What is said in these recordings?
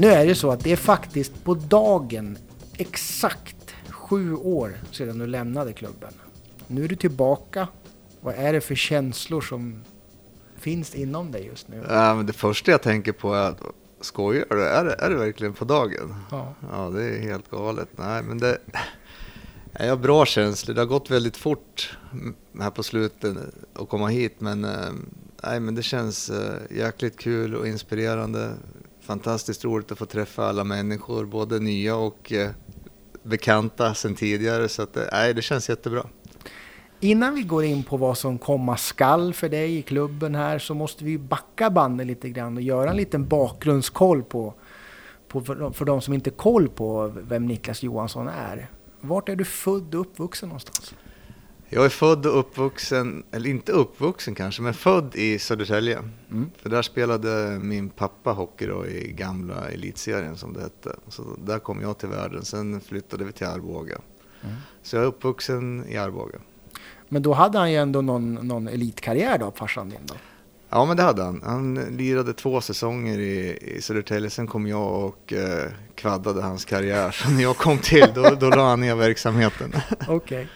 Nu är det så att det är faktiskt på dagen exakt sju år sedan du lämnade klubben. Nu är du tillbaka. Vad är det för känslor som finns inom dig just nu? Ja, men det första jag tänker på är att skojar du? Är det, är det verkligen på dagen? Ja. Ja, det är helt galet. Nej, men det... Jag har bra känslor. Det har gått väldigt fort här på slutet att komma hit, men, eh, nej, men det känns eh, jäkligt kul och inspirerande. Fantastiskt roligt att få träffa alla människor, både nya och eh, bekanta sedan tidigare. Så att, eh, nej, det känns jättebra. Innan vi går in på vad som komma skall för dig i klubben här så måste vi backa bandet lite grann och göra en liten bakgrundskoll på, på för, för de som inte har koll på vem Niklas Johansson är. Vart är du född och uppvuxen någonstans? Jag är född och uppvuxen, eller inte uppvuxen kanske, men född i Södertälje. Mm. För där spelade min pappa hockey då i gamla elitserien som det hette. Så där kom jag till världen, sen flyttade vi till Arboga. Mm. Så jag är uppvuxen i Arboga. Men då hade han ju ändå någon, någon elitkarriär då, farsan din då? Ja, men det hade han. Han lirade två säsonger i, i Södertälje. Sen kom jag och eh, kvaddade hans karriär. Så när jag kom till, då, då la han ner verksamheten. Okej. Okay.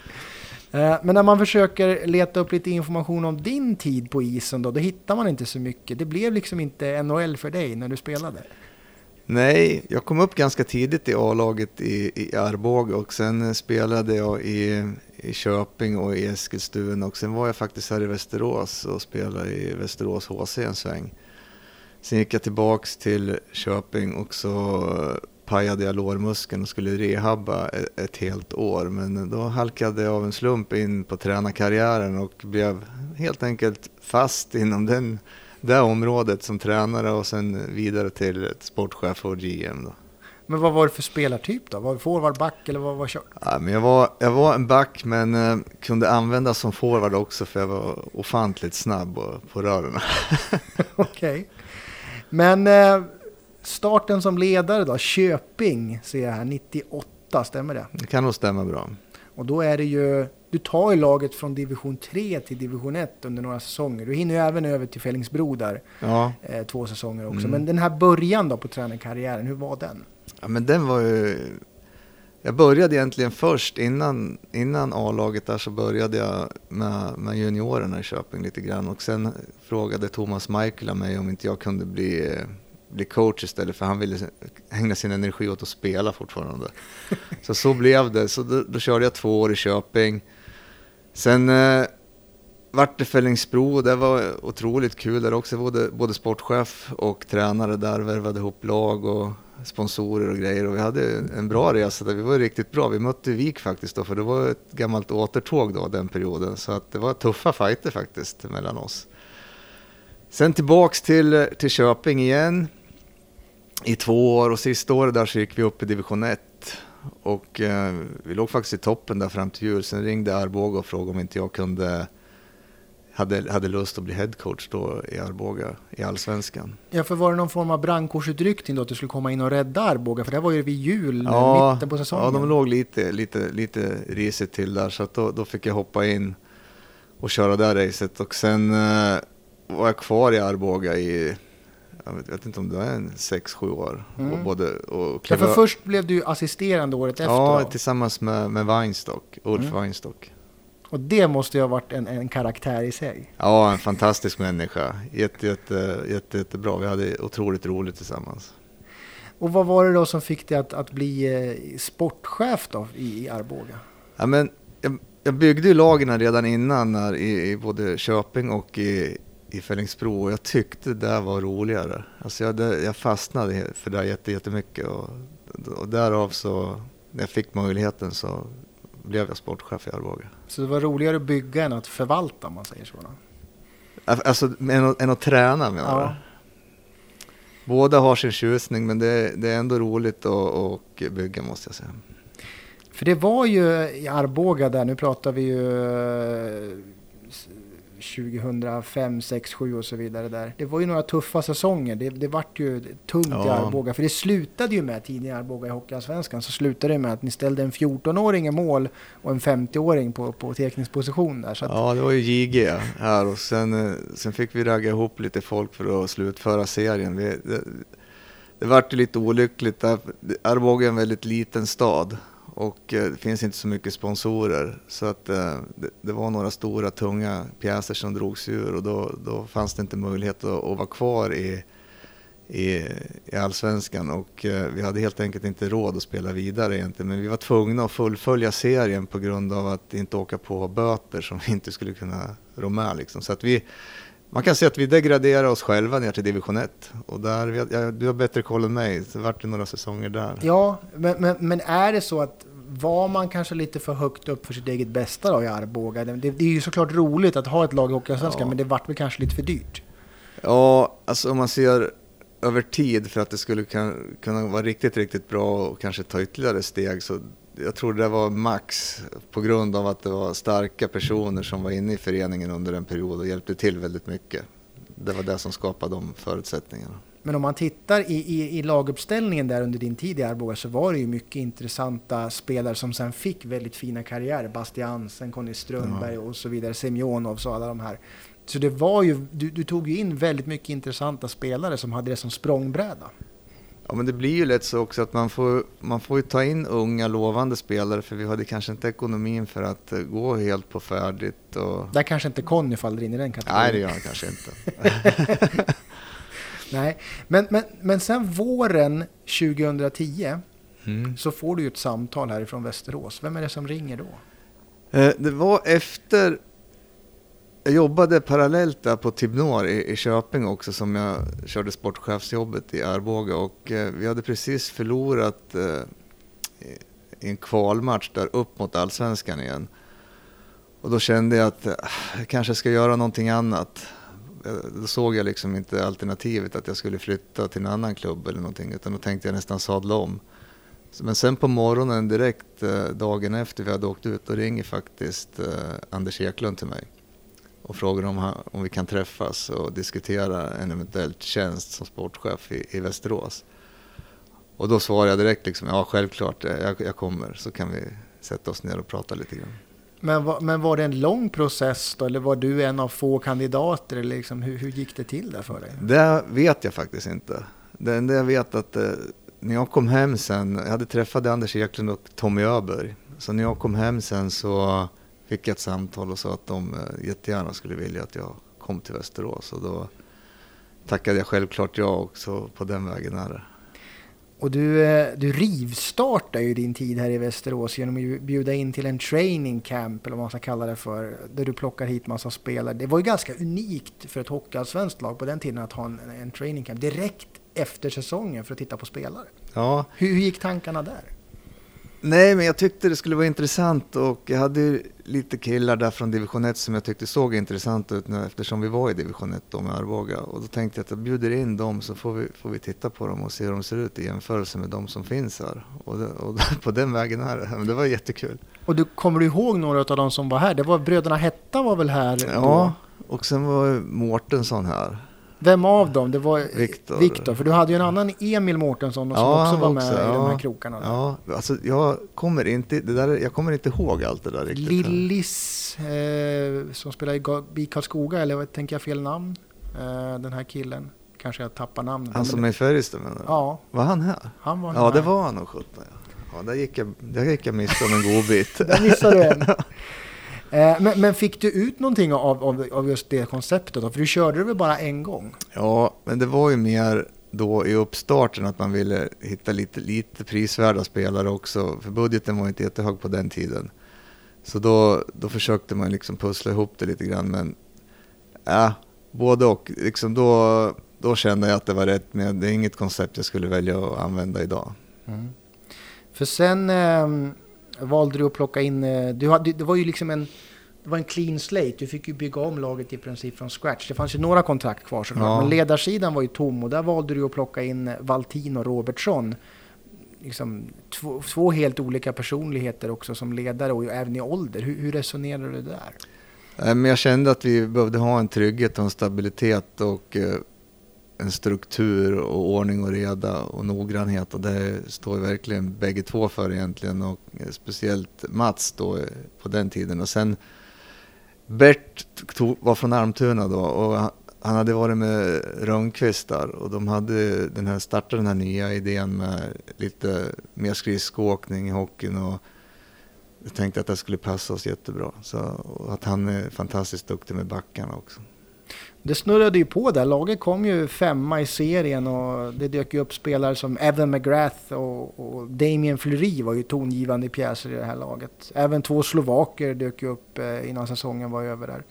Eh, men när man försöker leta upp lite information om din tid på isen då, då hittar man inte så mycket. Det blev liksom inte NHL för dig när du spelade? Nej, jag kom upp ganska tidigt i A-laget i, i Arboga och sen spelade jag i, i Köping och i Eskilstuna och sen var jag faktiskt här i Västerås och spelade i Västerås HC en sväng. Sen gick jag tillbaks till Köping och så pajade jag lårmuskeln och skulle rehabba ett, ett helt år. Men då halkade jag av en slump in på tränarkarriären och blev helt enkelt fast inom den, det området som tränare och sen vidare till sportchef och GM. Då. Men vad var det för spelartyp då? Var det forward, back eller vad var kört? Ja, men jag, var, jag var en back men eh, kunde användas som forward också för jag var ofantligt snabb på, på rören. Okej. Okay. Men eh, starten som ledare då, Köping ser jag här, 98, stämmer det? Det kan nog stämma bra. Och då är det ju, du tar ju laget från division 3 till division 1 under några säsonger. Du hinner ju även över till Fellingsbro där, ja. eh, två säsonger också. Mm. Men den här början då på tränarkarriären, hur var den? Ja men den var ju... Jag började egentligen först, innan, innan A-laget där så började jag med, med juniorerna i Köping lite grann och sen frågade Thomas Michael mig om inte jag kunde bli bli coach istället för han ville ägna sin energi åt att spela fortfarande. Så så blev det. Så då, då körde jag två år i Köping. Sen eh, vart det Fällingsbro och det var otroligt kul där också. Både, både sportchef och tränare där värvade ihop lag och sponsorer och grejer och vi hade en bra resa där. Vi var riktigt bra. Vi mötte Vik faktiskt då för det var ett gammalt återtåg då den perioden så att det var tuffa fighter faktiskt mellan oss. Sen tillbaks till, till Köping igen i två år och sista året där så gick vi upp i division 1. Och eh, vi låg faktiskt i toppen där fram till jul. Sen ringde Arboga och frågade om inte jag kunde hade, hade lust att bli headcoach då i Arboga i Allsvenskan. Ja, för var det någon form av brandkårsutryckning då att du skulle komma in och rädda Arboga? För det var ju vid jul, ja, mitten på säsongen. Ja, de låg lite, lite, lite risigt till där så då, då fick jag hoppa in och köra det racet. Och sen eh, var jag kvar i Arboga i jag vet, vet, inte om det var en 6-7 år. Mm. Och både, och ja, för först blev du assisterande året efter? Ja, tillsammans med, med Weinstock, Ulf mm. Weinstock. Och det måste ju ha varit en, en karaktär i sig? Ja, en fantastisk människa. Jätte, jätte, jätte, jättebra. Vi hade otroligt roligt tillsammans. Och vad var det då som fick dig att, att bli eh, sportchef då i, i Arboga? Ja, men jag, jag byggde ju lagen redan innan när, i, i både Köping och i, i Fällingsbro och jag tyckte det där var roligare. Alltså jag, jag fastnade för det jätte, jättemycket och, och därav så, när jag fick möjligheten så blev jag sportchef i Arboga. Så det var roligare att bygga än att förvalta om man säger så? Då? Alltså än att, än att träna menar ja. du? Båda har sin tjusning men det, det är ändå roligt att, att bygga måste jag säga. För det var ju i Arboga där, nu pratar vi ju 2005, 6, 7 och så vidare där. Det var ju några tuffa säsonger. Det, det vart ju tungt ja. i Arboga. För det slutade ju med, tidigare i Arboga i Hockeyallsvenskan, så slutade det med att ni ställde en 14-åring i mål och en 50-åring på, på tekningsposition där. Så att... Ja, det var ju JG här och sen, eh, sen fick vi ragga ihop lite folk för att slutföra serien. Vi, det, det vart ju lite olyckligt. Arboga är en väldigt liten stad och eh, det finns inte så mycket sponsorer. Så att eh, det, det var några stora tunga pjäser som drogs ur och då, då fanns det inte möjlighet att, att vara kvar i, i, i allsvenskan och eh, vi hade helt enkelt inte råd att spela vidare egentligen. Men vi var tvungna att fullfölja serien på grund av att inte åka på böter som vi inte skulle kunna rå med. Liksom. Så att vi, man kan säga att vi degraderade oss själva ner till division 1. Och där, ja, du har bättre koll än mig, det vart det några säsonger där. Ja, men, men, men, är det så att var man kanske lite för högt upp för sitt eget bästa då i Arboga? Det, det är ju såklart roligt att ha ett lag i Hockeyallsvenskan, ja. men det vart väl kanske lite för dyrt? Ja, alltså om man ser över tid för att det skulle kunna vara riktigt, riktigt bra och kanske ta ytterligare steg så jag tror det var max på grund av att det var starka personer som var inne i föreningen under en period och hjälpte till väldigt mycket. Det var det som skapade de förutsättningarna. Men om man tittar i, i, i laguppställningen där under din tid i Arboga så var det ju mycket intressanta spelare som sen fick väldigt fina karriärer. Bastiansen, Conny Strömberg ja. och så vidare, Semjonov och alla de här. Så det var ju, du, du, tog ju in väldigt mycket intressanta spelare som hade det som språngbräda. Ja, men det blir ju lätt så också att man får, man får ju ta in unga lovande spelare för vi hade kanske inte ekonomin för att eh, gå helt på färdigt. Och... Där kanske inte Conny faller in i den kategorin. Nej, det gör han kanske inte. Nej, men, men, men sen våren 2010 mm. så får du ju ett samtal härifrån Västerås. Vem är det som ringer då? Eh, det var efter jag jobbade parallellt där på Tibnor i, i Köping också som jag körde sportchefsjobbet i Arboga och eh, vi hade precis förlorat eh, i en kvalmatch där upp mot allsvenskan igen. Och då kände jag att eh, jag kanske ska göra någonting annat. Eh, då såg jag liksom inte alternativet att jag skulle flytta till en annan klubb eller någonting utan då tänkte jag nästan sadla om. Men sen på morgonen direkt eh, dagen efter vi hade åkt ut då ringer faktiskt eh, Anders Eklund till mig och frågar om, om vi kan träffas och diskutera en eventuell tjänst som sportchef i, i Västerås. Och då svarade jag direkt liksom, ja självklart, jag, jag kommer så kan vi sätta oss ner och prata lite grann. Men, var, men var det en lång process då, eller var du en av få kandidater? Eller liksom, hur, hur gick det till där för dig? Det vet jag faktiskt inte. Det enda jag vet att eh, när jag kom hem sen, jag hade träffat Anders Eklund och Tommy Öberg. Så när jag kom hem sen så fick jag ett samtal och sa att de eh, jättegärna skulle vilja att jag kom till Västerås. Och då tackade jag självklart ja också på den vägen är det. Och du, eh, du rivstartar ju din tid här i Västerås genom att bjuda in till en training camp, eller vad man ska kalla det för, där du plockar hit massa spelare. Det var ju ganska unikt för ett hockeyallsvenskt lag på den tiden att ha en, en training camp direkt efter säsongen för att titta på spelare. Ja. Hur, hur gick tankarna där? Nej, men jag tyckte det skulle vara intressant och jag hade lite killar där från division 1 som jag tyckte såg intressant ut nu eftersom vi var i division 1 då med Arboga. Och då tänkte jag att jag bjuder in dem så får vi, får vi titta på dem och se hur de ser ut i jämförelse med de som finns här. Och, det, och på den vägen är det. Men det var jättekul. Och du, kommer du ihåg några av de som var här? Det var bröderna Hetta var väl här? Då? Ja, och sen var Mårtensson här. Vem av dem? Det var Viktor. Viktor. För du hade ju en annan Emil Mårtensson som ja, också var med också, i ja, de här krokarna. Ja, alltså jag kommer inte, det där, jag kommer inte ihåg allt det där riktigt. Lillis eh, som spelar i Karlskoga, eller tänker jag fel namn? Eh, den här killen. Kanske jag tappar namnet. Han som är i Färjestad menar du? Ja. Var han här? Han var Ja, här. det var han nog 17. Ja. Ja, där gick jag, där gick jag miste om en godbit. där missade du en. Eh, men, men, fick du ut någonting av, av, av just det konceptet? Då? För du körde det väl bara en gång? Ja, men det var ju mer då i uppstarten att man ville hitta lite, lite prisvärda spelare också. För budgeten var inte jättehög på den tiden. Så då, då försökte man liksom pussla ihop det lite grann. Men ja, både och. Liksom då, då kände jag att det var rätt. Men det är inget koncept jag skulle välja att använda idag. Mm. För sen... Eh, valde du att plocka in... Eh, du hade, det var ju liksom en... Det var en clean slate. Du fick ju bygga om laget i princip från scratch. Det fanns ju några kontrakt kvar såklart. Ja. Men ledarsidan var ju tom och där valde du att plocka in Valtin och Robertsson. Liksom, två, två, helt olika personligheter också som ledare och även i ålder. Hur, hur resonerar du där? Men jag kände att vi behövde ha en trygghet och en stabilitet och eh, en struktur och ordning och reda och noggrannhet. Och det står ju verkligen bägge två för egentligen. Och eh, speciellt Mats då eh, på den tiden. Och sen Bert var från Almtuna då. Och han hade varit med Rönnqvist där. Och de hade den här, startat den här nya idén med lite mer skridskoåkning i hockeyn. Och jag tänkte att det skulle passa oss jättebra. Så att han är fantastiskt duktig med backarna också. Det snurrade ju på där. Laget kom ju femma i serien och det dök ju upp spelare som Evan McGrath och, och Damien Fleury var ju tongivande pjäser i det här laget. Även två slovaker dök ju upp eh, innan säsongen var över där.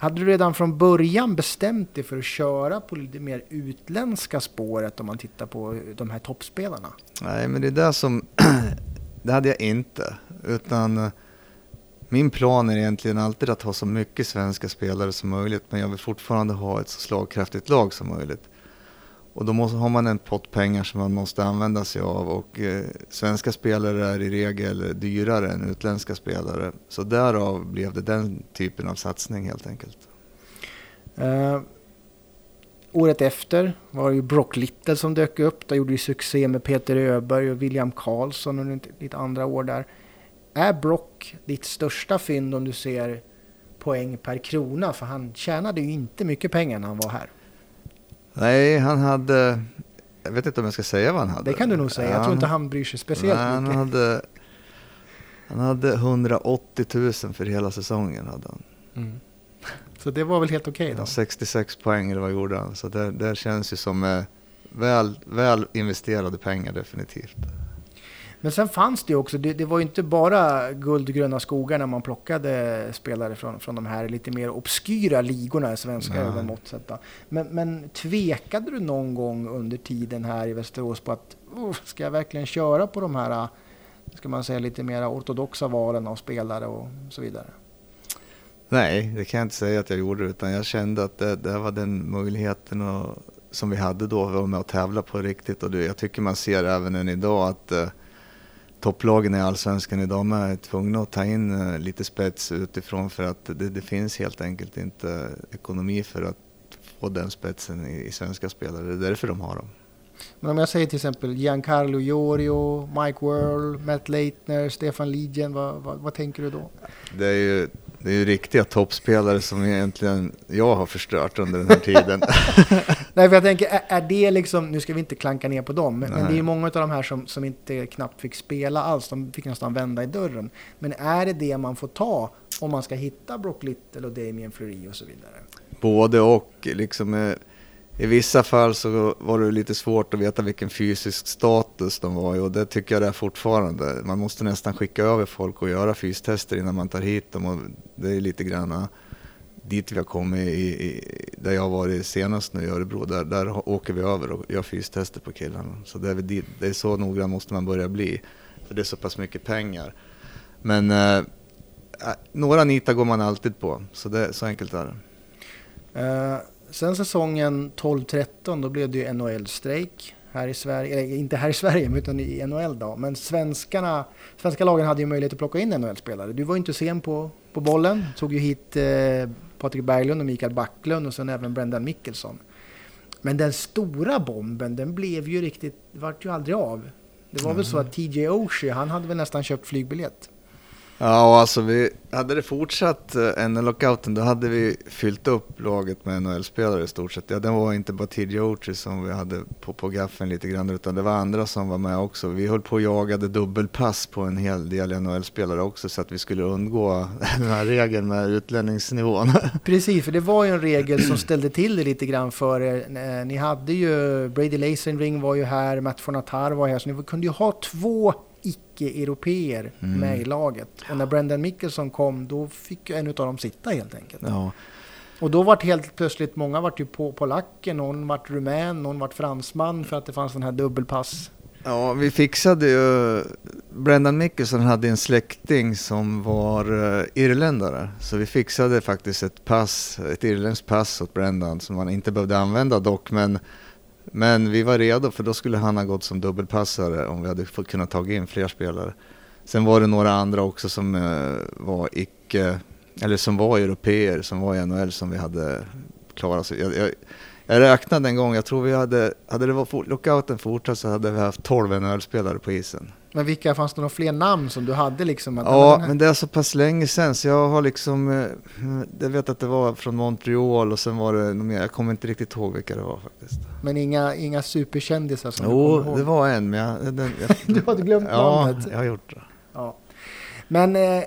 Hade du redan från början bestämt dig för att köra på lite mer utländska spåret om man tittar på de här toppspelarna? Nej, men det är det som... det hade jag inte. Utan eh, min plan är egentligen alltid att ha så mycket svenska spelare som möjligt. Men jag vill fortfarande ha ett så slagkraftigt lag som möjligt. Och då måste, har man en pott pengar som man måste använda sig av och eh, svenska spelare är i regel dyrare än utländska spelare. Så därav blev det den typen av satsning helt enkelt. Uh, året efter var det ju Brock Little som dök upp. Där gjorde ju succé med Peter Öberg och William Karlsson under lite andra år där. Är Brock ditt största fynd om du ser poäng per krona? För han tjänade ju inte mycket pengar när han var här. Nej, han hade... Jag vet inte om jag ska säga vad han hade. Det kan du nog säga. Jag tror inte han bryr sig speciellt nej, mycket. Han hade, han hade 180 000 för hela säsongen. Hade han. Mm. Så det var väl helt okej okay då? Ja, 66 poäng eller vad gjorde han? Så det, det känns ju som eh, väl, väl investerade pengar definitivt. Men sen fanns det också, det, det var ju inte bara guld och gröna skogar när man plockade spelare från, från de här lite mer obskyra ligorna, svenska övermått men, men tvekade du någon gång under tiden här i Västerås på att oh, ska jag verkligen köra på de här, ska man säga lite mer ortodoxa valen av spelare och så vidare? Nej, det kan jag inte säga att jag gjorde, utan jag kände att det, det var den möjligheten och, som vi hade då, att vara med och tävla på riktigt. Och det, jag tycker man ser även än idag att eh, topplagen i allsvenskan idag är tvungna att ta in eh, lite spets utifrån för att det, det, finns helt enkelt inte ekonomi för att få den spetsen i, i svenska spelare. Det är därför de har dem. Men om jag säger till exempel Giancarlo Iorio, Mike World, Matt Leitner, Stefan Lidjen, vad, vad, vad, tänker du då? Det är ju det är ju riktiga toppspelare som egentligen jag har förstört under den här tiden. Nej, för jag tänker, är, är, det liksom, nu ska vi inte klanka ner på dem, men, men det är många av de här som, som inte knappt fick spela alls, de fick nästan vända i dörren. Men är det det man får ta om man ska hitta Brock Little och Damien Fleury och så vidare? Både och, liksom eh, i vissa fall så var det lite svårt att veta vilken fysisk status de var i och det tycker jag det är fortfarande. Man måste nästan skicka över folk och göra fystester innan man tar hit dem och det är lite grann dit vi har kommit i, i, där jag har varit senast nu i Örebro. Där, där åker vi över och gör fystester på killarna. Så det är, dit, det är så noggrann måste man börja bli. För det är så pass mycket pengar. Men eh, eh några nitar går man alltid på, så, det, så enkelt är det. Uh sen säsongen 12-13 då blev det ju NHL-strejk här i Sverige, inte här i Sverige utan i NHL då. Men svenskarna, svenska lagen hade ju möjlighet att plocka in NHL-spelare. Du var ju inte sen på, på bollen, tog ju hit eh, Patrik Berglund och Mikael Backlund och sen även Brendan Mickelson. Men den stora bomben den blev ju riktigt, vart ju aldrig av. Det var mm. väl så att TJ Oshie, han hade väl nästan köpt flygbiljett. Ja, alltså vi, hade det fortsatt eh, NHL-lockouten då hade vi fyllt upp laget med NHL-spelare i stort sett. Ja, det var inte bara TJ Oatry som vi hade på, på gaffeln lite grann utan det var andra som var med också. Vi höll på och jagade dubbelpass på en hel del NHL-spelare också så att vi skulle undgå den här regeln med utlänningsnivån. Precis, för det var ju en regel som ställde till det lite grann för er. Eh, ni hade ju, Brady Lazenring var ju här, Matt Fonatar var här, så ni kunde ju ha två icke-europeer mm. med i laget. Och när Brendan Mickelson kom, då fick en av dem sitta helt enkelt. Ja. Och då vart helt plötsligt, många vart ju på polacker, någon vart rumän, någon vart fransman för att det fanns den här dubbelpass. Ja, vi fixade ju... Brendan Mickelson hade en släkting som var uh, irländare. Så vi fixade faktiskt ett pass, ett irländskt pass åt Brendan som han inte behövde använda dock. Men men vi var redo för då skulle han ha gått som dubbelpassare om vi hade fått kunna ta in fler spelare. Sen var det några andra också som eh, var icke, eller som var europeer som var i NHL som vi hade klarat. Jag, jag, jag räknade en gång, jag tror vi hade, hade det varit lockouten fortsatt så hade vi haft 12 NHL-spelare på isen. Men vilka, fanns det några fler namn som du hade liksom? Att, Ja, här- men det är så pass länge sedan så jag har liksom, eh, jag vet att det var från Montreal och sen var det något mer, jag kommer inte riktigt ihåg vilka det var faktiskt. men inga, inga superkändisar som du Jo, kommer ihåg? det var en, men jag... Den, jag Du hade glömt ja, namnet. jag har gjort det. Ja. Men eh,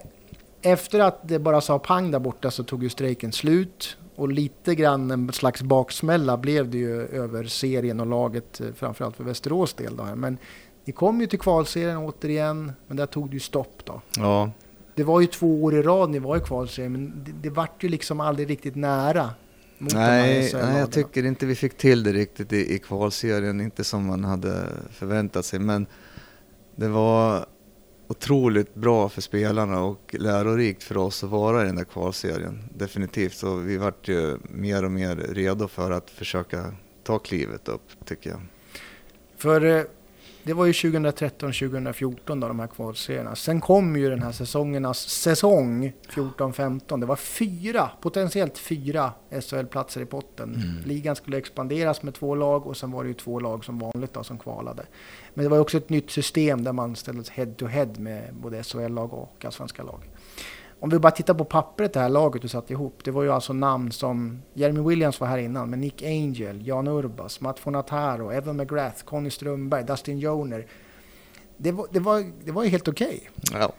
efter att det bara sa pang där borta så tog ju strejken slut. Och lite grann en slags baksmälla blev det ju över serien och laget, eh, framförallt för Västerås del. Då här. Men ni kom ju till kvalserien återigen, men där tog det ju stopp då. Ja, Det var ju två år i rad ni var i kvalserien, men det, det vart ju liksom aldrig riktigt nära. Nej, nej, jag tycker inte vi fick till det riktigt i, i kvalserien, inte som man hade förväntat sig. Men det var otroligt bra för spelarna och lärorikt för oss att vara i den där kvalserien. Definitivt, så vi vart ju mer och mer redo för att försöka ta klivet upp, tycker jag. För eh, det var ju 2013-2014 då de här kvalserierna. Sen kom ju den här säsongernas säsong 14-15. Det var fyra, potentiellt fyra SHL-platser i potten. Mm. Ligan skulle expanderas med två lag och sen var det ju två lag som vanligt då som kvalade. Men det var också ett nytt system där man ställdes head to head med både SHL-lag och allsvenska lag. Om vi bara tittar på pappret det här laget du satte ihop. Det var ju alltså namn som Jeremy Williams var här innan, men Nick Angel, Jan Urbas, Matt Fonataro, Evan McGrath, Conny Strömberg, Dustin Joner. Det var, det var, det var ju helt okej. Ja,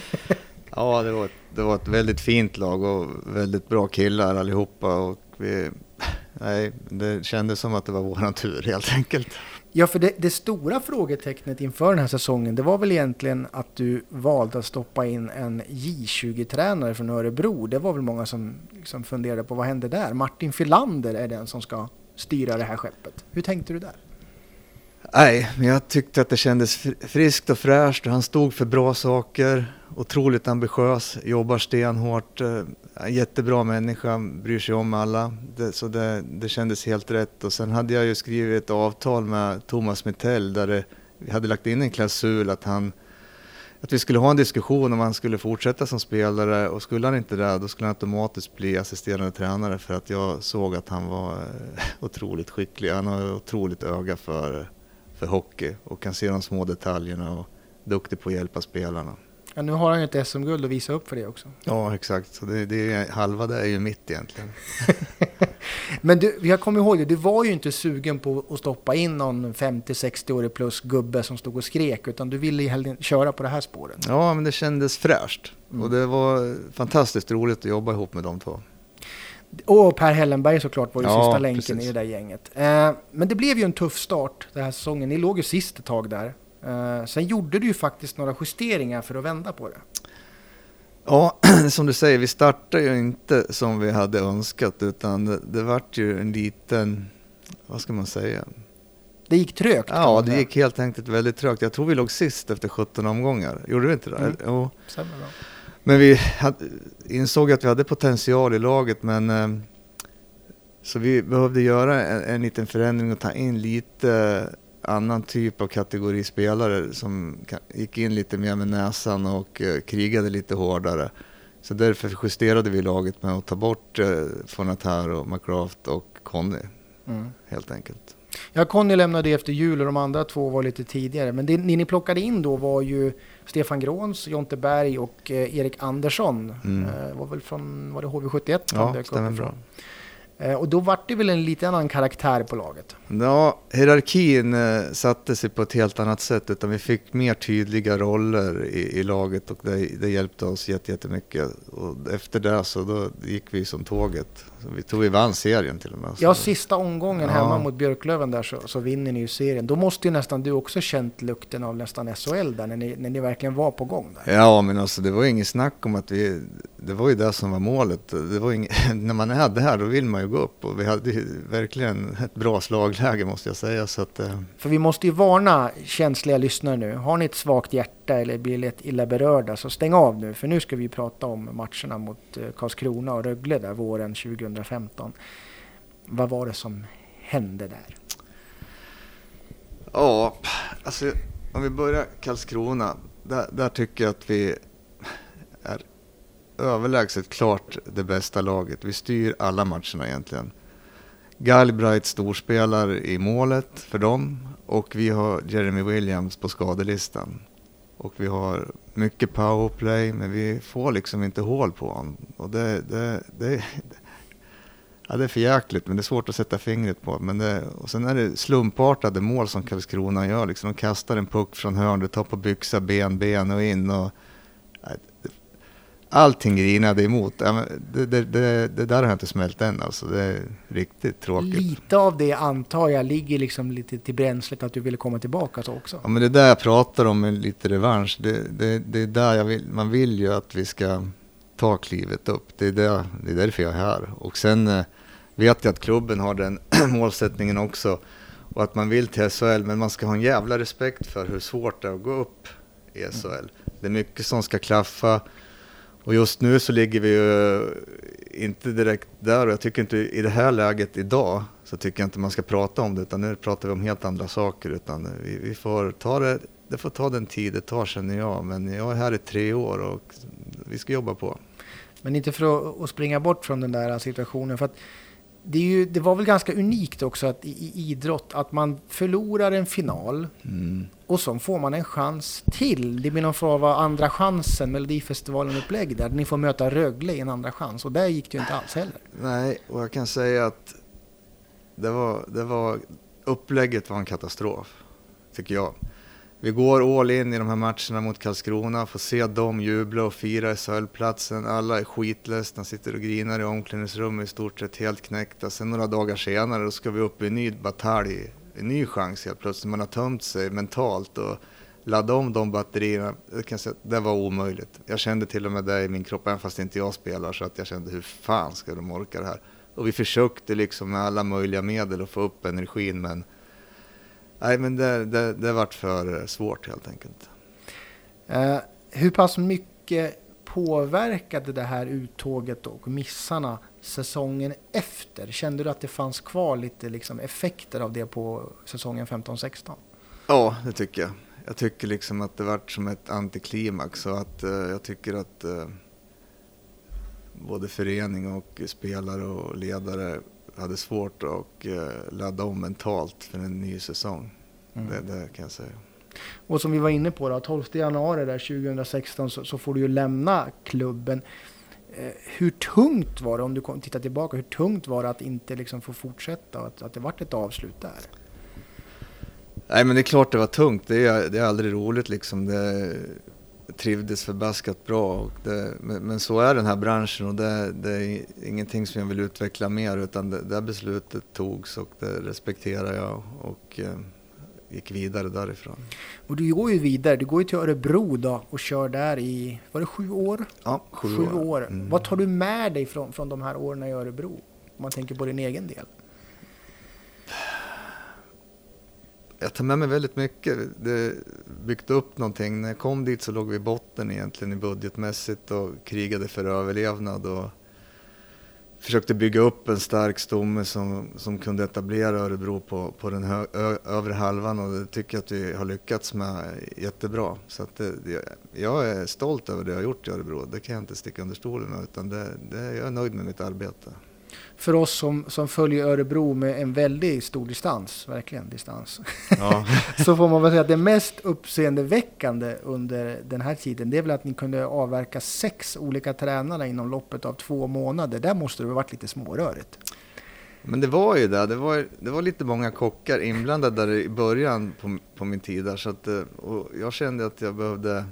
ja det, var ett, det var ett väldigt fint lag och väldigt bra killar allihopa. Och vi, nej, det kändes som att det var våran tur helt enkelt. Ja, för det, det stora frågetecknet inför den här säsongen, det var väl egentligen att du valde att stoppa in en J20-tränare från Örebro. Det var väl många som liksom funderade på vad hände där? Martin Filander är den som ska styra det här skeppet. Hur tänkte du där? Nej, men jag tyckte att det kändes friskt och fräscht och han stod för bra saker. Otroligt ambitiös, jobbar stenhårt, en jättebra människa, bryr sig om alla. Det, så det, det kändes helt rätt. Och sen hade jag ju skrivit ett avtal med Thomas Mittell där det, vi hade lagt in en klausul att han att vi skulle ha en diskussion om han skulle fortsätta som spelare och skulle han inte det då skulle han automatiskt bli assisterande tränare för att jag såg att han var eh, otroligt skicklig. Han har otroligt öga för, för hockey och kan se de små detaljerna och duktig på att hjälpa spelarna. Ja, nu har han ju ett SM-guld att visa upp för det också. Ja, exakt. Så det, det är, halva det är ju mitt egentligen. Men du, jag kommer ihåg det, du var ju inte sugen på att stoppa in någon 50-60-årig plus gubbe som stod och skrek, utan du ville ju hellre köra på det här spåret. Ja, men det kändes fräscht Mm. och det var fantastiskt roligt att jobba ihop med de två. Och Per Hellenberg såklart var ju Ja, sista länken precis. i det där gänget. Eh, men det blev ju en tuff start den här säsongen. Ni låg ju sist ett tag där. Eh, sen gjorde du ju faktiskt några justeringar för att vända på det. Ja, som du säger, vi startade ju inte som vi hade önskat utan det, det vart ju en liten, vad ska man säga? Det gick trögt. Ja, det gick helt enkelt väldigt trögt. Jag tror vi låg sist efter 17 omgångar. Gjorde vi inte det? Mm. Jo. Men vi hade, insåg att vi hade potential i laget men eh, så vi behövde göra en, en liten förändring och ta in lite annan typ av kategori spelare som gick in lite mer med näsan och eh, krigade lite hårdare. Så därför justerade vi laget med att ta bort eh, Fonataro, McCraft och Conny Mm. helt enkelt. Ja, Conny lämnade efter jul och de andra två var lite tidigare. Men det ni, ni plockade in då var ju Stefan Gråns, Jonte Berg och eh, Erik Andersson. Mm. Eh, var väl från, var det HV71? de Ja, upp stämmer bra. Eh, och då vart det väl en lite annan karaktär på laget. Ja, hierarkin eh, satte sig på ett helt annat sätt utan vi fick mer tydliga roller i, i laget och det, det hjälpte oss jätte- jättemycket. Och efter det så då gick vi som tåget. Så vi tog vi vann serien till och med. Ja, sista omgången Ja. hemma mot Björklöven där så, så vinner ni ju serien. Då måste ju nästan du också känt lukten av nästan SHL där när ni, när ni verkligen var på gång där. Ja, men alltså det var inget snack om att vi, det var ju det som var målet. Det var inget, när man är där då vill man ju gå upp och vi hade verkligen ett bra slagläge måste jag säga. Så att, eh, För vi måste ju varna känsliga lyssnare nu. Har ni ett svagt hjärta eller blir lätt illa berörda så stäng av nu. För nu ska vi prata om matcherna mot eh, Karlskrona och Rögle där våren 2015. Vad var det som hände där? Ja, alltså om vi börjar Karlskrona. Där, där tycker jag att vi överlägset klart det bästa laget. Vi styr alla matcherna egentligen. Galbraith storspelar i målet för dem och vi har Jeremy Williams på skadelistan. Och vi har mycket powerplay, men vi får liksom inte hål på honom. Och det, det, det, ja, det är för jäkligt, men det är svårt att sätta fingret på. Men det, och sen är det slumpartade mål som Karlskrona gör. Liksom. De kastar en puck från hörn, Du tar på byxa, ben, ben och in. Och, allting grinade emot. Det, det, det, det, där har jag inte smält än alltså. Det är riktigt tråkigt. Lite av det antar jag ligger liksom lite till bränslet att du ville komma tillbaka så också. Ja men det är där jag pratar om med lite revansch. Det, är där jag vill, man vill ju att vi ska ta klivet upp. Det är, där, det är därför jag är här. Och sen eh, vet jag att klubben har den målsättningen också. Och att man vill till SHL, men man ska ha en jävla respekt för hur svårt det är att gå upp i SHL. Det är mycket som ska klaffa. Och just nu så ligger vi ju inte direkt där och jag tycker inte i det här läget idag så tycker jag inte man ska prata om det utan nu pratar vi om helt andra saker utan vi, vi får ta det, det får ta den tid det tar känner jag men jag är här i tre år och vi ska jobba på. Men inte för att springa bort från den där situationen för att det, ju, det, var väl ganska unikt också att, i, i idrott att man förlorar en final mm och så får man en chans till. Det blir någon form av andra chansen, Melodifestivalen-upplägg där. Ni får möta Rögle i en andra chans och där gick det ju inte alls heller. Nej, och jag kan säga att det var, det var, upplägget var en katastrof, tycker jag. Vi går all in i de här matcherna mot Karlskrona, får se dem jubla och fira SHL-platsen. Alla är skitledsna, sitter och grinar i omklädningsrummet i stort sett helt knäckta. Sen några dagar senare då ska vi upp i en ny batalj, en ny chans helt plötsligt. Man har tömt sig mentalt och ladda om de batterierna. Det, kan säga, det var omöjligt. Jag kände till och med det i min kropp, även fast inte jag spelar, så att jag kände hur fan ska de orka det här? Och vi försökte liksom med alla möjliga medel att få upp energin, men nej, men det, det, det vart för svårt helt enkelt. Uh, hur pass mycket påverkade det här uttåget och missarna säsongen efter? Kände du att det fanns kvar lite liksom effekter av det på säsongen 15-16? Ja, det tycker jag. Jag tycker liksom att det vart som ett antiklimax och att uh, jag tycker att uh, både förening och spelare och ledare hade svårt att eh, ladda om mentalt för en ny säsong. Mm. Det, det, kan jag säga. Och som vi var inne på, då, 12 januari där 2016 så, så får du ju lämna klubben. Eh, hur tungt var det, om du tittar tillbaka, hur tungt var det att inte liksom få fortsätta och att, att det vart ett avslut där? Nej men det är klart det var tungt, det är, det är aldrig roligt liksom. Det, trivdes förbaskat bra. Det, men, men, så är den här branschen och det, det, är ingenting som jag vill utveckla mer utan det, det beslutet togs och det respekterar jag och eh, gick vidare därifrån. Och du går ju vidare, du går ju till Örebro då och kör där i, var det sju år? Ja, sju, sju år. år. Mm. Vad tar du med dig från, från de här åren i Örebro? Om man tänker på din egen del. jag tar med mig väldigt mycket. Det byggt upp någonting. När jag kom dit så låg vi i botten egentligen i budgetmässigt och krigade för överlevnad och försökte bygga upp en stark stomme som, som kunde etablera Örebro på, på den hö, ö, övre halvan och det tycker jag att vi har lyckats med jättebra. Så att det, jag är stolt över det jag har gjort i Örebro, det kan jag inte sticka under stolen med utan det, det, jag är nöjd med mitt arbete för oss som, som följer Örebro med en väldigt stor distans, verkligen distans, ja. så får man väl säga att det mest uppseendeväckande under den här tiden, det är väl att ni kunde avverka sex olika tränare inom loppet av två månader. Där måste det ha varit lite smårörigt. Men det var ju det. Det var, det var lite många kockar inblandade där i början på, på min tid där. Så att, eh, och jag kände att jag behövde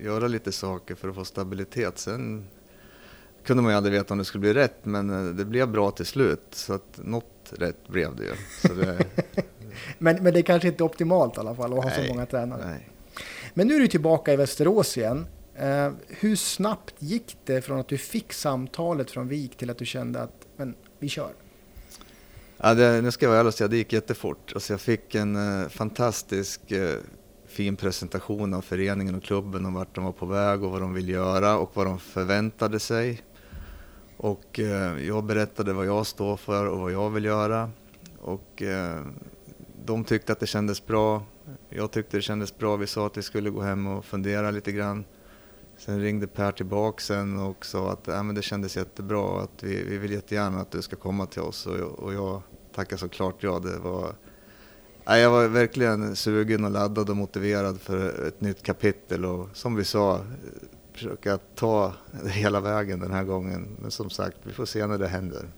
göra lite saker för att få stabilitet. Sen kunde man ju aldrig veta om det skulle bli rätt, men eh, det blev bra till slut. Så att något rätt blev det ju. Det... men, men det är kanske inte optimalt i alla fall att ha så många tränare. Nej. Men nu är du tillbaka i Västerås igen. Uh, hur snabbt gick det från att du fick samtalet från Vik till att du kände att men, vi kör? Ja, det, nu ska jag vara ärlig och säga, det gick jättefort. Alltså jag fick en uh, fantastisk uh, fin presentation av föreningen och klubben om vart de var på väg och vad de vill göra och vad de förväntade sig. Och eh, jag berättade vad jag står för och vad jag vill göra. Och eh, de tyckte att det kändes bra. Jag tyckte det kändes bra. Vi sa att vi skulle gå hem och fundera lite grann. Sen ringde Per tillbaka sen och sa att äh, men det kändes jättebra och att vi, vi vill jättegärna att du ska komma till oss. Och, och jag tackade såklart ja. Det var, jag var verkligen sugen och laddad och motiverad för ett nytt kapitel och som vi sa, försöka ta hela vägen den här gången. Men som sagt, vi får se när det händer.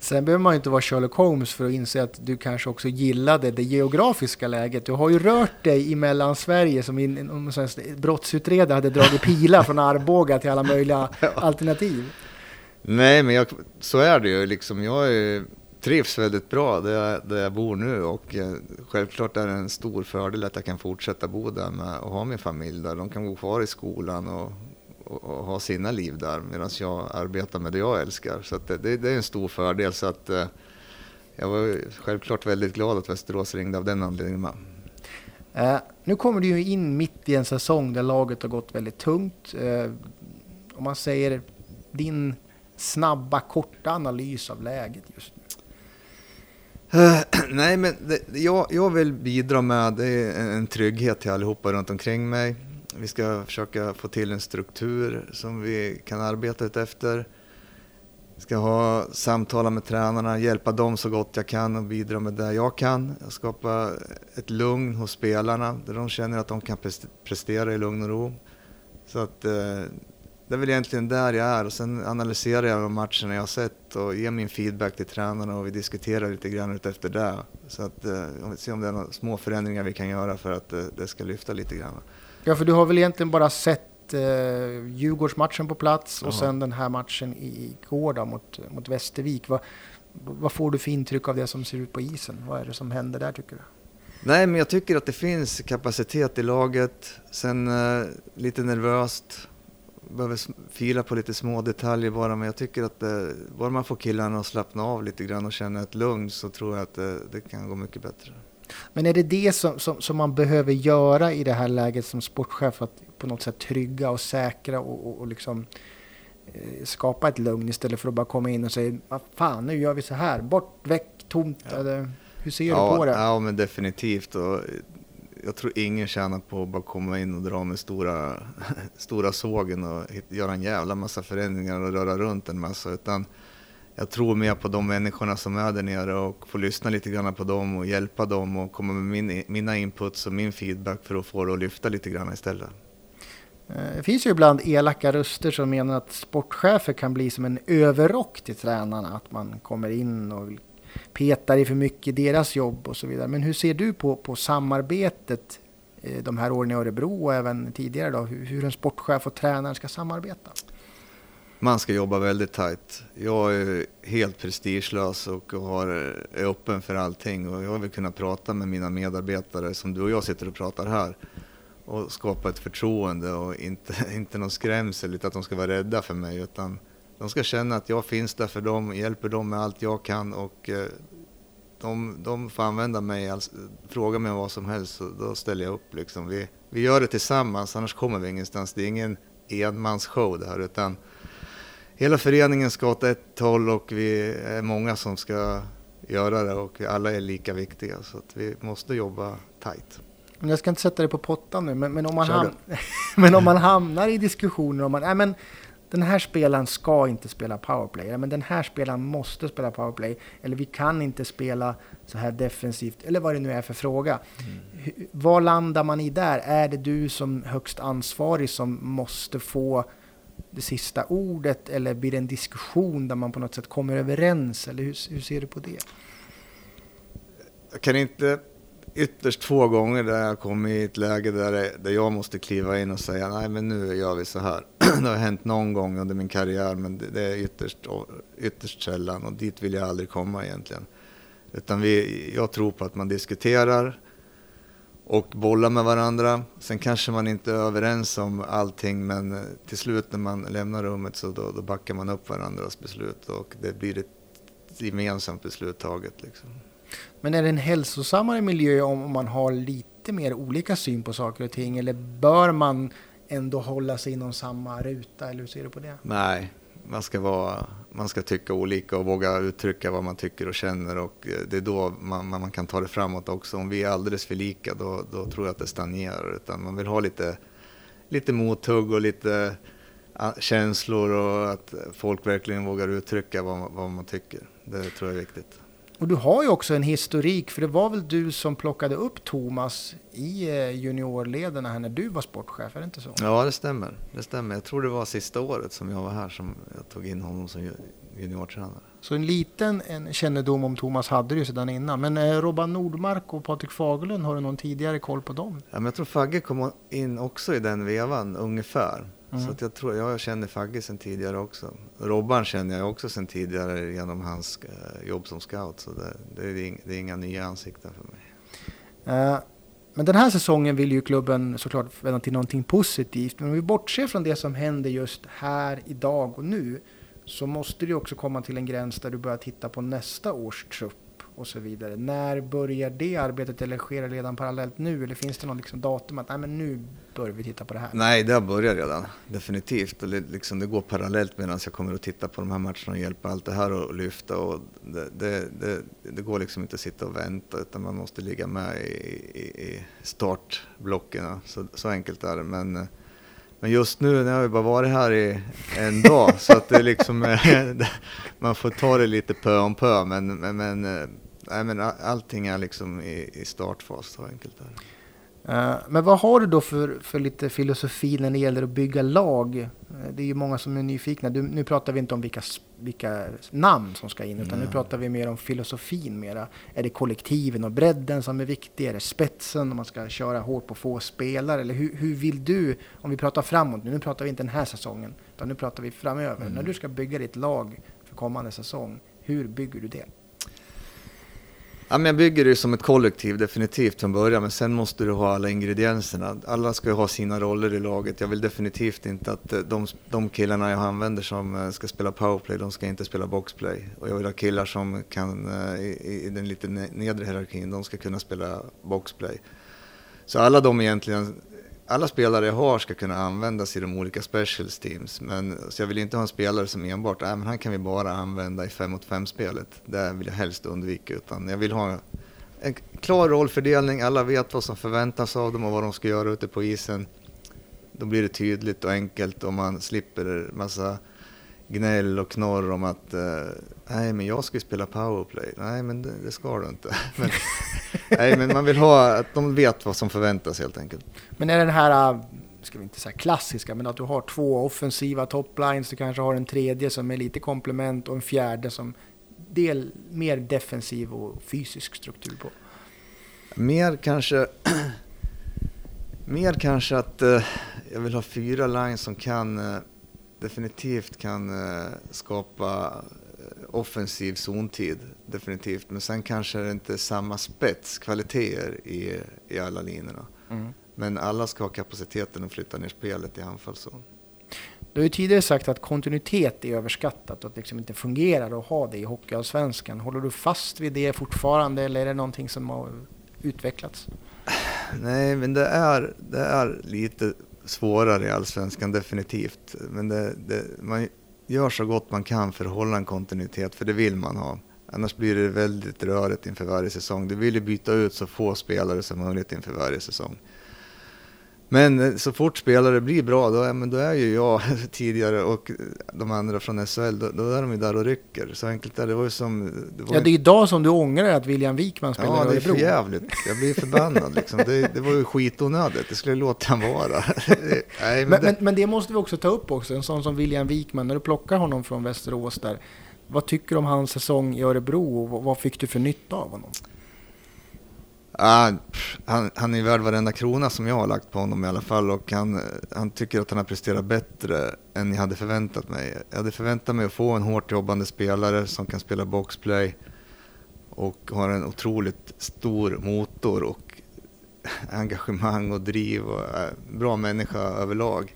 Sen behöver man ju inte vara Sherlock Holmes för att inse att du kanske också gillade det geografiska läget. Du har ju rört dig i Mellansverige som en brottsutredare hade dragit pilar från Arboga till alla möjliga ja. alternativ. Nej, men jag, så är det ju. Liksom, jag är, trivs väldigt bra där jag, där jag bor nu och eh, självklart är det en stor fördel att jag kan fortsätta bo där med, och ha min familj där. De kan gå kvar i skolan och och, och ha sina liv där medan jag arbetar med det jag älskar. Så det, det, det, är en stor fördel. Så att, eh, jag var självklart väldigt glad att Västerås ringde av den anledningen med. Eh, nu kommer du ju in mitt i en säsong där laget har gått väldigt tungt. Om man säger din snabba, korta analys av läget just nu. nej, men det, jag, jag vill bidra med det är en trygghet till allihopa runt omkring mig. Vi ska försöka få till en struktur som vi kan arbeta efter. Jag ska ha samtala med tränarna, hjälpa dem så gott jag kan och bidra med det jag kan. Skapa ett lugn hos spelarna där de känner att de kan prestera i lugn och ro. Så att, eh, det är väl egentligen där jag är och sen analyserar jag de matcherna jag har sett och ger min feedback till tränarna och vi diskuterar lite grann efter det. Så att eh, se om det är några små förändringar vi kan göra för att eh, det ska lyfta lite grann. Ja, för du har väl egentligen bara sett eh, Djurgårdsmatchen på plats och Aha. sen den här matchen igår då, mot, mot Västervik. Vad, vad får du för intryck av det som ser ut på isen? Vad är det som händer där tycker du? Nej, men jag tycker att det finns kapacitet i laget. Sen eh, lite nervöst. Behöver fila på lite små detaljer bara, men jag tycker att det, eh, bara man får killarna att slappna av lite grann och känna ett lugn så tror jag att det, det kan gå mycket bättre. Men är det det som, som, som, man behöver göra i det här läget som sportchef att på något sätt trygga och säkra och, och, och liksom eh, skapa ett lugn istället för att bara komma in och säga vad fan nu gör vi så här, bort, väck, tomt. Ja. Eller, hur ser ja, du på det? Ja men definitivt. Och jag tror ingen tjänar på att bara komma in och dra med stora, stora sågen och göra en jävla massa förändringar och röra runt en massa. Utan jag tror mer på de människorna som är där nere och få lyssna lite grann på dem och hjälpa dem och komma med min, mina inputs och min feedback för att få det att lyfta lite grann istället. Eh, det finns ju ibland elaka röster som menar att sportchefer kan bli som en överrock till tränarna. Att man kommer in och petar i för mycket i deras jobb och så vidare. Men hur ser du på, på samarbetet eh, de här åren i Örebro och även tidigare då? Hur, hur en sportchef och tränare ska samarbeta? man ska jobba väldigt tajt. Jag är helt prestigelös och har, är öppen för allting och jag vill kunna prata med mina medarbetare som du och jag sitter och pratar här och skapa ett förtroende och inte, inte någon skrämsel, utan att de ska vara rädda för mig utan de ska känna att jag finns där för dem, hjälper dem med allt jag kan och eh, de, de får använda mig, alltså, fråga mig vad som helst så då ställer jag upp liksom. Vi, vi gör det tillsammans, annars kommer vi ingenstans. Det är ingen enmansshow det här utan hela föreningen ska åt ett håll och vi är många som ska göra det och alla är lika viktiga så att vi måste jobba tajt. Jag ska inte sätta dig på pottan nu, men, men, om, man ham- men om man hamnar i diskussioner om man, nej men den här spelaren ska inte spela powerplay, men den här spelaren måste spela powerplay, eller vi kan inte spela så här defensivt, eller vad det nu är för fråga. Mm. Vad landar man i där? Är det du som högst ansvarig som måste få det sista ordet eller blir det en diskussion där man på något sätt kommer överens? Eller hur, hur ser du på det? Jag kan inte ytterst två gånger där jag kommit i ett läge där, där jag måste kliva in och säga nej men nu gör vi så här. det har hänt någon gång under min karriär men det, är ytterst, ytterst sällan och dit vill jag aldrig komma egentligen. Utan vi, jag tror på att man diskuterar, och bollar med varandra. Sen kanske man inte är överens om allting men till slut när man lämnar rummet så då, då backar man upp varandras beslut och det blir ett gemensamt beslut taget. Liksom. Men är det en hälsosammare miljö om man har lite mer olika syn på saker och ting eller bör man ändå hålla sig inom samma ruta eller hur ser du på det? Nej, man ska, vara, man ska tycka olika och våga uttrycka vad man tycker och känner och eh, det är då man, man kan ta det framåt också. Om vi är alldeles för lika då, då tror jag att det stagnerar utan man vill ha lite, lite mothugg och lite ah, känslor och att folk verkligen vågar uttrycka vad, vad man tycker. Det tror jag är viktigt. Och du har ju också en historik, för det var väl du som plockade upp Thomas i eh, juniorlederna här när du var sportchef, är det inte så? Ja, det stämmer. Det stämmer. Jag tror det var sista året som jag var här som jag tog in honom som juniortränare. Så en liten en kännedom om Thomas hade du ju sedan innan. Men eh, Robban Nordmark och Patrik Fagerlund, har du någon tidigare koll på dem? Ja, men jag tror Fagge kom in också i den vevan ungefär. Mm. Så att jag tror, jag känner Fagge sedan tidigare också. Robban känner jag också sedan tidigare genom hans eh, jobb som scout. Så det, det, är, inga, det är inga nya ansikten för mig. Uh, men den här säsongen vill ju klubben såklart vända till någonting positivt. Men om vi bortser från det som händer just här, idag och nu så måste du också komma till en gräns där du börjar titta på nästa års trupp och så vidare. När börjar det arbetet eller sker det redan parallellt nu? Eller finns det något liksom datum att nej, men nu börjar vi titta på det här? Nej, det har börjat redan, definitivt. Och liksom, det går parallellt medan jag kommer att titta på de här matcherna och hjälpa allt det här att lyfta. Och det, det, det, det, går liksom inte att sitta och vänta utan man måste ligga med i, i, i startblocken. Så, så enkelt är det. Men, men just nu, när jag bara varit här i en dag, så att det liksom, man får ta det lite pö om pö. Men, men, men, nej, men allting är liksom i, i startfas, så enkelt är det. Uh, men vad har du då för, för lite filosofi när det gäller att bygga lag? Uh, det är ju många som är nyfikna. Du, nu pratar vi inte om vilka, vilka namn som ska in, utan mm. nu pratar vi mer om filosofin mera. Är det kollektiven och bredden som är viktig? Är det spetsen om man ska köra hårt på få spelare? Eller hur, hur vill du, om vi pratar framåt, nu pratar vi inte den här säsongen, utan nu pratar vi framöver. Mm. När du ska bygga ditt lag för kommande säsong, hur bygger du det? Ja, men jag bygger det som ett kollektiv definitivt från början, men sen måste du ha alla ingredienserna. Alla ska ju ha sina roller i laget. Jag vill definitivt inte att eh, de, de killarna jag använder som eh, ska spela powerplay, de ska inte spela boxplay. Och jag vill ha killar som kan, eh, i, i den lite nedre hierarkin, de ska kunna spela boxplay. Så alla de egentligen alla spelare jag har ska kunna användas i de olika specials teams. Men, så jag vill inte ha en spelare som enbart, äh, men han kan vi bara använda i 5 mot 5 spelet. Det vill jag helst undvika. Utan jag vill ha en klar rollfördelning, alla vet vad som förväntas av dem och vad de ska göra ute på isen. Då blir det tydligt och enkelt och man slipper massa gnäll och knorr om att uh, nej men jag ska ju spela powerplay. Nej men det, det ska du inte. men, nej men man vill ha att de vet vad som förväntas helt enkelt. Men är den här, äh, ska vi inte säga klassiska, men att du har två offensiva toplines, du kanske har en tredje som är lite komplement och en fjärde som del mer defensiv och fysisk struktur på? Mer kanske Mer kanske att uh, jag vill ha fyra lines som kan definitivt kan uh, skapa offensiv zontid, definitivt. Men sen kanske det inte är samma spetskvaliteter i, i alla linjerna. Mm. Men alla ska ha kapaciteten att flytta ner spelet i anfallszon. Du har ju tidigare sagt att kontinuitet är överskattat och att det liksom inte fungerar att ha det i Hockeyallsvenskan. Håller du fast vid det fortfarande eller är det någonting som har utvecklats? Nej, men det är, det är lite svårare i Allsvenskan definitivt. Men det, det, man gör så gott man kan för att hålla en kontinuitet, för det vill man ha. Annars blir det väldigt rörigt inför varje säsong. Du vill ju byta ut så få spelare som möjligt inför varje säsong. Men eh, så fort spelare blir bra, då, men då är ju jag tidigare och de andra från SHL, då, då är de ju där och rycker. Så enkelt är det. det var ju som, det var ja, det är idag som du ångrar att William Wikman spelar i Örebro. Ja, det är jävligt. Jag blir förbannad liksom. Det, det var ju skitonödigt. Det skulle jag låta han vara. Nej, men, men, det... Men, men, det måste vi också ta upp också. En sån som William Wikman, när du plockar honom från Västerås där. Vad tycker du om hans säsong i Örebro och vad fick du för nytta av honom? Ah, han, han är värd varenda krona som jag har lagt på honom i alla fall och han, han tycker att han har presterat bättre än jag hade förväntat mig. Jag hade förväntat mig att få en hårt jobbande spelare som kan spela boxplay och har en otroligt stor motor och engagemang och driv och är bra människa överlag.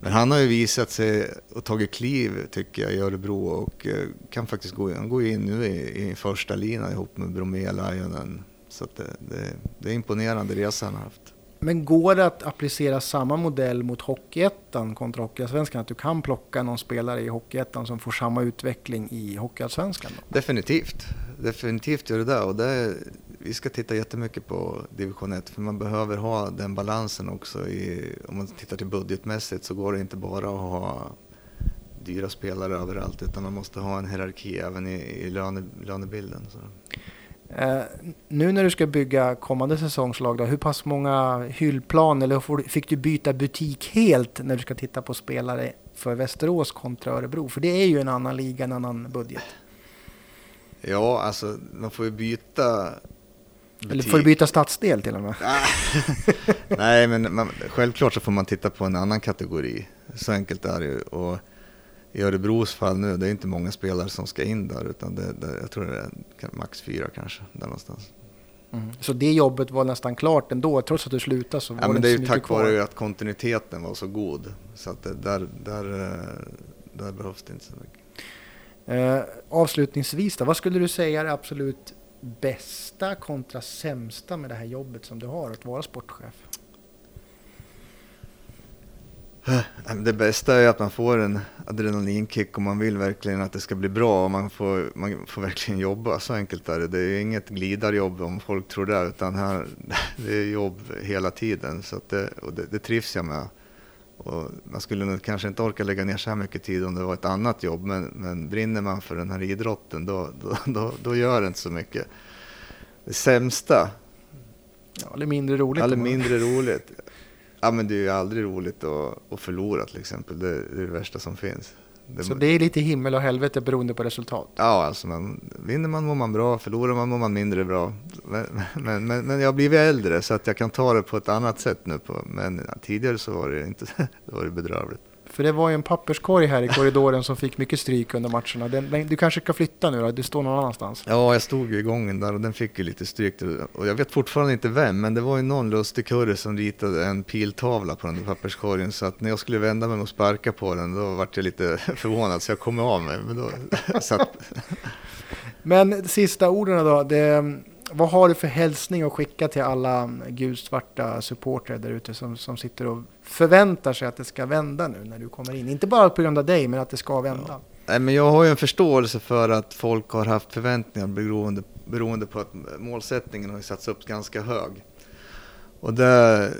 Men han har ju visat sig och tagit kliv tycker jag i Örebro och eh, kan faktiskt gå, han går in nu i, i första linan ihop med Bromé Lionen så det, det, det, är imponerande resa han har haft. Men går det att applicera samma modell mot Hockeyettan kontra Hockeyallsvenskan? Att du kan plocka någon spelare i Hockeyettan som får samma utveckling i Hockeyallsvenskan? Definitivt. Definitivt gör det det. Och det vi ska titta jättemycket på division 1 för man behöver ha den balansen också. I, om man tittar till budgetmässigt så går det inte bara att ha dyra spelare överallt utan man måste ha en hierarki även i, i löne, lönebilden. Så. Eh, nu när du ska bygga kommande säsongslag, då, hur pass många hyllplan eller fick du byta butik helt när du ska titta på spelare för Västerås kontra Örebro? För det är ju en annan liga, en annan budget. Ja, alltså man får ju byta butik. Eller får du byta stadsdel till och med? Nej, men man, självklart så får man titta på en annan kategori. Så enkelt är det ju. Och i Örebros fall nu, det är inte många spelare som ska in där, utan det, det, jag tror det är max fyra kanske, där någonstans. Mm. Så det jobbet var nästan klart ändå, trots att du slutade så var ja, men det är ju tack vare att kontinuiteten var så god. Så att det, där, där, eh, där behövs det inte så mycket. Eh, avslutningsvis då, vad skulle du säga är det absolut bästa kontra sämsta med det här jobbet som du har, att vara sportchef? Eh, det bästa är att man får en adrenalinkick och man vill verkligen att det ska bli bra och man får, man får verkligen jobba. Så enkelt är det. Det är inget glidarjobb om folk tror det, utan här, det är jobb hela tiden. Så det, och det, det trivs jag med. Och man skulle nog kanske inte orka lägga ner så här mycket tid om det var ett annat jobb, men, men brinner man för den här idrotten då, då, då, då gör det inte så mycket. Det sämsta? Ja, eller mindre roligt. Eller mindre roligt. Ja, men det är ju aldrig roligt att, att förlora till exempel. Det, det är det värsta som finns. Det, så det är lite himmel och helvete beroende på resultat? Ja, alltså man, vinner man mår man bra, förlorar man mår man mindre bra. Men, men, men, men, jag har blivit äldre så att jag kan ta det på ett annat sätt nu. På, men tidigare så var det inte det var det bedrövligt. För det var ju en papperskorg här i korridoren som fick mycket stryk under matcherna. Den, du kanske ska flytta nu då? Du står någon annanstans? Ja, jag stod ju i gången där och den fick ju lite stryk. Och jag vet fortfarande inte vem, men det var ju någon lustig kurre som ritade en piltavla på den där papperskorgen. Så att när jag skulle vända mig och sparka på den, då vart jag lite förvånad så jag kom av mig. Men, då, satt... men sista orden då. Det, vad har du för hälsning att skicka till alla gulsvarta supportrar där ute som, som sitter och förväntar sig att det ska vända nu när du kommer in? Inte bara på grund av dig, men att det ska vända. Ja. Nej, men jag har ju en förståelse för att folk har haft förväntningar beroende, beroende på att målsättningen har satts upp ganska hög. Och det,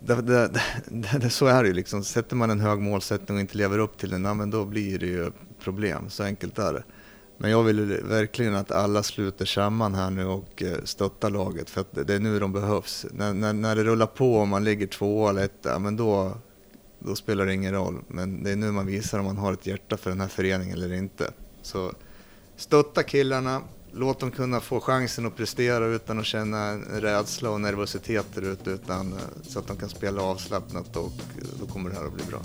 det, det, det, så är det ju liksom. Sätter man en hög målsättning och inte lever upp till den, ja, men då blir det ju problem. Så enkelt är det. Men jag vill verkligen att alla sluter samman här nu och eh, stöttar laget för att det är nu de behövs. När, när, när det rullar på och man ligger två eller etta, men då, då spelar det ingen roll. Men det är nu man visar om man har ett hjärta för den här föreningen eller inte. Så stötta killarna, låt dem kunna få chansen att prestera utan att känna rädsla och nervositet där ute, utan eh, så att de kan spela avslappnat och eh, då kommer det här att bli bra.